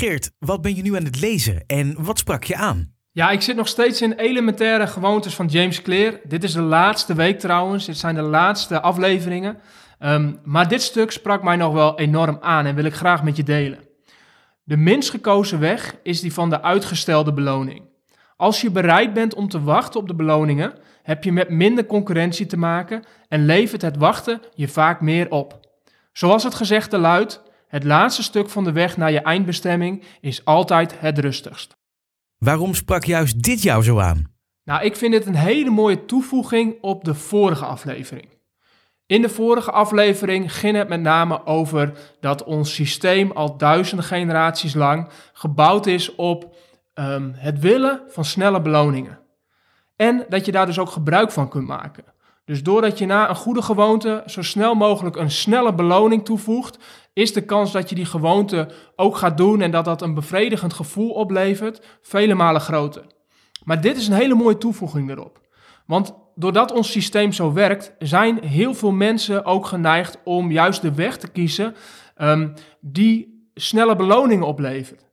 Geert, wat ben je nu aan het lezen en wat sprak je aan? Ja, ik zit nog steeds in elementaire gewoontes van James Clear. Dit is de laatste week trouwens. Dit zijn de laatste afleveringen. Um, maar dit stuk sprak mij nog wel enorm aan en wil ik graag met je delen. De minst gekozen weg is die van de uitgestelde beloning. Als je bereid bent om te wachten op de beloningen, heb je met minder concurrentie te maken en levert het wachten je vaak meer op. Zoals het gezegde luidt, het laatste stuk van de weg naar je eindbestemming is altijd het rustigst. Waarom sprak juist dit jou zo aan? Nou, ik vind dit een hele mooie toevoeging op de vorige aflevering. In de vorige aflevering ging het met name over dat ons systeem al duizenden generaties lang gebouwd is op um, het willen van snelle beloningen. En dat je daar dus ook gebruik van kunt maken. Dus doordat je na een goede gewoonte zo snel mogelijk een snelle beloning toevoegt, is de kans dat je die gewoonte ook gaat doen en dat dat een bevredigend gevoel oplevert vele malen groter. Maar dit is een hele mooie toevoeging erop. Want doordat ons systeem zo werkt, zijn heel veel mensen ook geneigd om juist de weg te kiezen um, die snelle beloningen oplevert.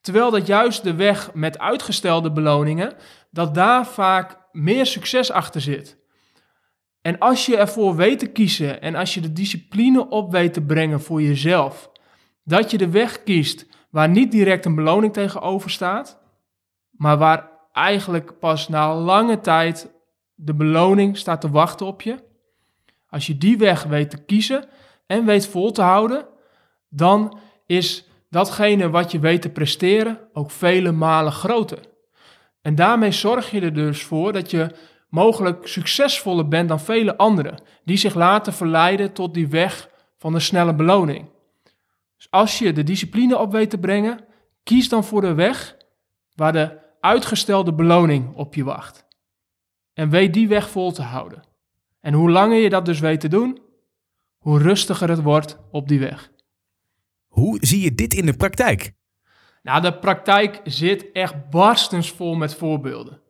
Terwijl dat juist de weg met uitgestelde beloningen, dat daar vaak meer succes achter zit. En als je ervoor weet te kiezen en als je de discipline op weet te brengen voor jezelf, dat je de weg kiest waar niet direct een beloning tegenover staat, maar waar eigenlijk pas na lange tijd de beloning staat te wachten op je. Als je die weg weet te kiezen en weet vol te houden, dan is datgene wat je weet te presteren ook vele malen groter. En daarmee zorg je er dus voor dat je mogelijk succesvoller bent dan vele anderen, die zich laten verleiden tot die weg van de snelle beloning. Dus als je de discipline op weet te brengen, kies dan voor de weg waar de uitgestelde beloning op je wacht. En weet die weg vol te houden. En hoe langer je dat dus weet te doen, hoe rustiger het wordt op die weg. Hoe zie je dit in de praktijk? Nou, de praktijk zit echt barstensvol met voorbeelden.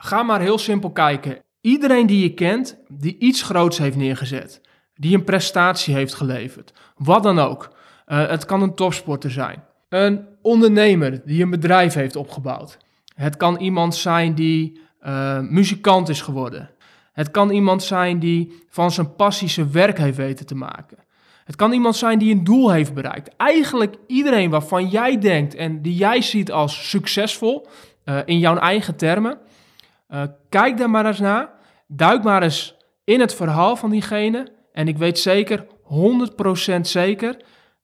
Ga maar heel simpel kijken. Iedereen die je kent, die iets groots heeft neergezet, die een prestatie heeft geleverd, wat dan ook. Uh, het kan een topsporter zijn, een ondernemer die een bedrijf heeft opgebouwd. Het kan iemand zijn die uh, muzikant is geworden. Het kan iemand zijn die van zijn passie zijn werk heeft weten te maken. Het kan iemand zijn die een doel heeft bereikt. Eigenlijk iedereen waarvan jij denkt en die jij ziet als succesvol uh, in jouw eigen termen. Uh, kijk daar maar eens naar. Duik maar eens in het verhaal van diegene. En ik weet zeker, 100% zeker,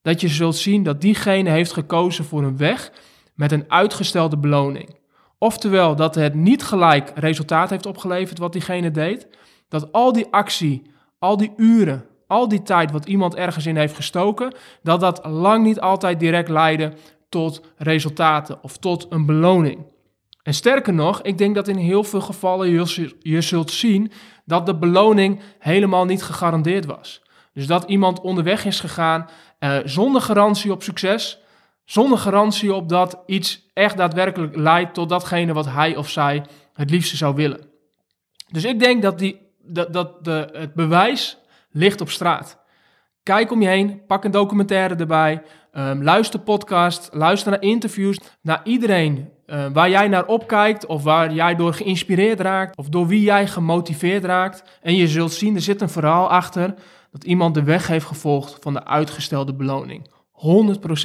dat je zult zien dat diegene heeft gekozen voor een weg met een uitgestelde beloning. Oftewel dat het niet gelijk resultaat heeft opgeleverd wat diegene deed. Dat al die actie, al die uren, al die tijd wat iemand ergens in heeft gestoken, dat dat lang niet altijd direct leidde tot resultaten of tot een beloning. En sterker nog, ik denk dat in heel veel gevallen je, je zult zien dat de beloning helemaal niet gegarandeerd was. Dus dat iemand onderweg is gegaan eh, zonder garantie op succes, zonder garantie op dat iets echt daadwerkelijk leidt tot datgene wat hij of zij het liefste zou willen. Dus ik denk dat, die, dat, dat de, het bewijs ligt op straat. Kijk om je heen, pak een documentaire erbij, um, luister podcast, luister naar interviews, naar iedereen uh, waar jij naar opkijkt of waar jij door geïnspireerd raakt of door wie jij gemotiveerd raakt. En je zult zien, er zit een verhaal achter dat iemand de weg heeft gevolgd van de uitgestelde beloning.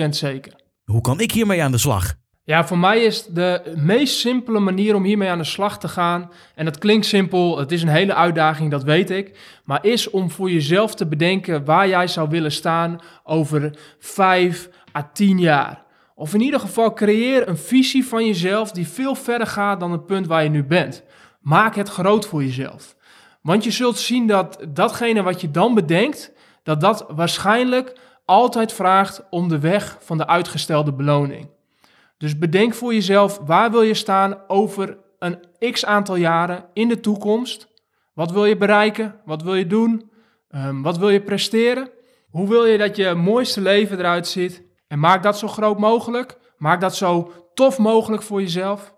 100% zeker. Hoe kan ik hiermee aan de slag? Ja, voor mij is de meest simpele manier om hiermee aan de slag te gaan, en dat klinkt simpel, het is een hele uitdaging, dat weet ik, maar is om voor jezelf te bedenken waar jij zou willen staan over 5 à 10 jaar. Of in ieder geval creëer een visie van jezelf die veel verder gaat dan het punt waar je nu bent. Maak het groot voor jezelf. Want je zult zien dat datgene wat je dan bedenkt, dat dat waarschijnlijk altijd vraagt om de weg van de uitgestelde beloning. Dus bedenk voor jezelf, waar wil je staan over een x aantal jaren in de toekomst? Wat wil je bereiken? Wat wil je doen? Um, wat wil je presteren? Hoe wil je dat je mooiste leven eruit ziet? En maak dat zo groot mogelijk. Maak dat zo tof mogelijk voor jezelf.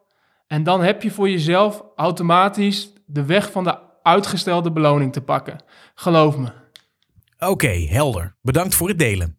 En dan heb je voor jezelf automatisch de weg van de uitgestelde beloning te pakken. Geloof me. Oké, helder. Bedankt voor het delen.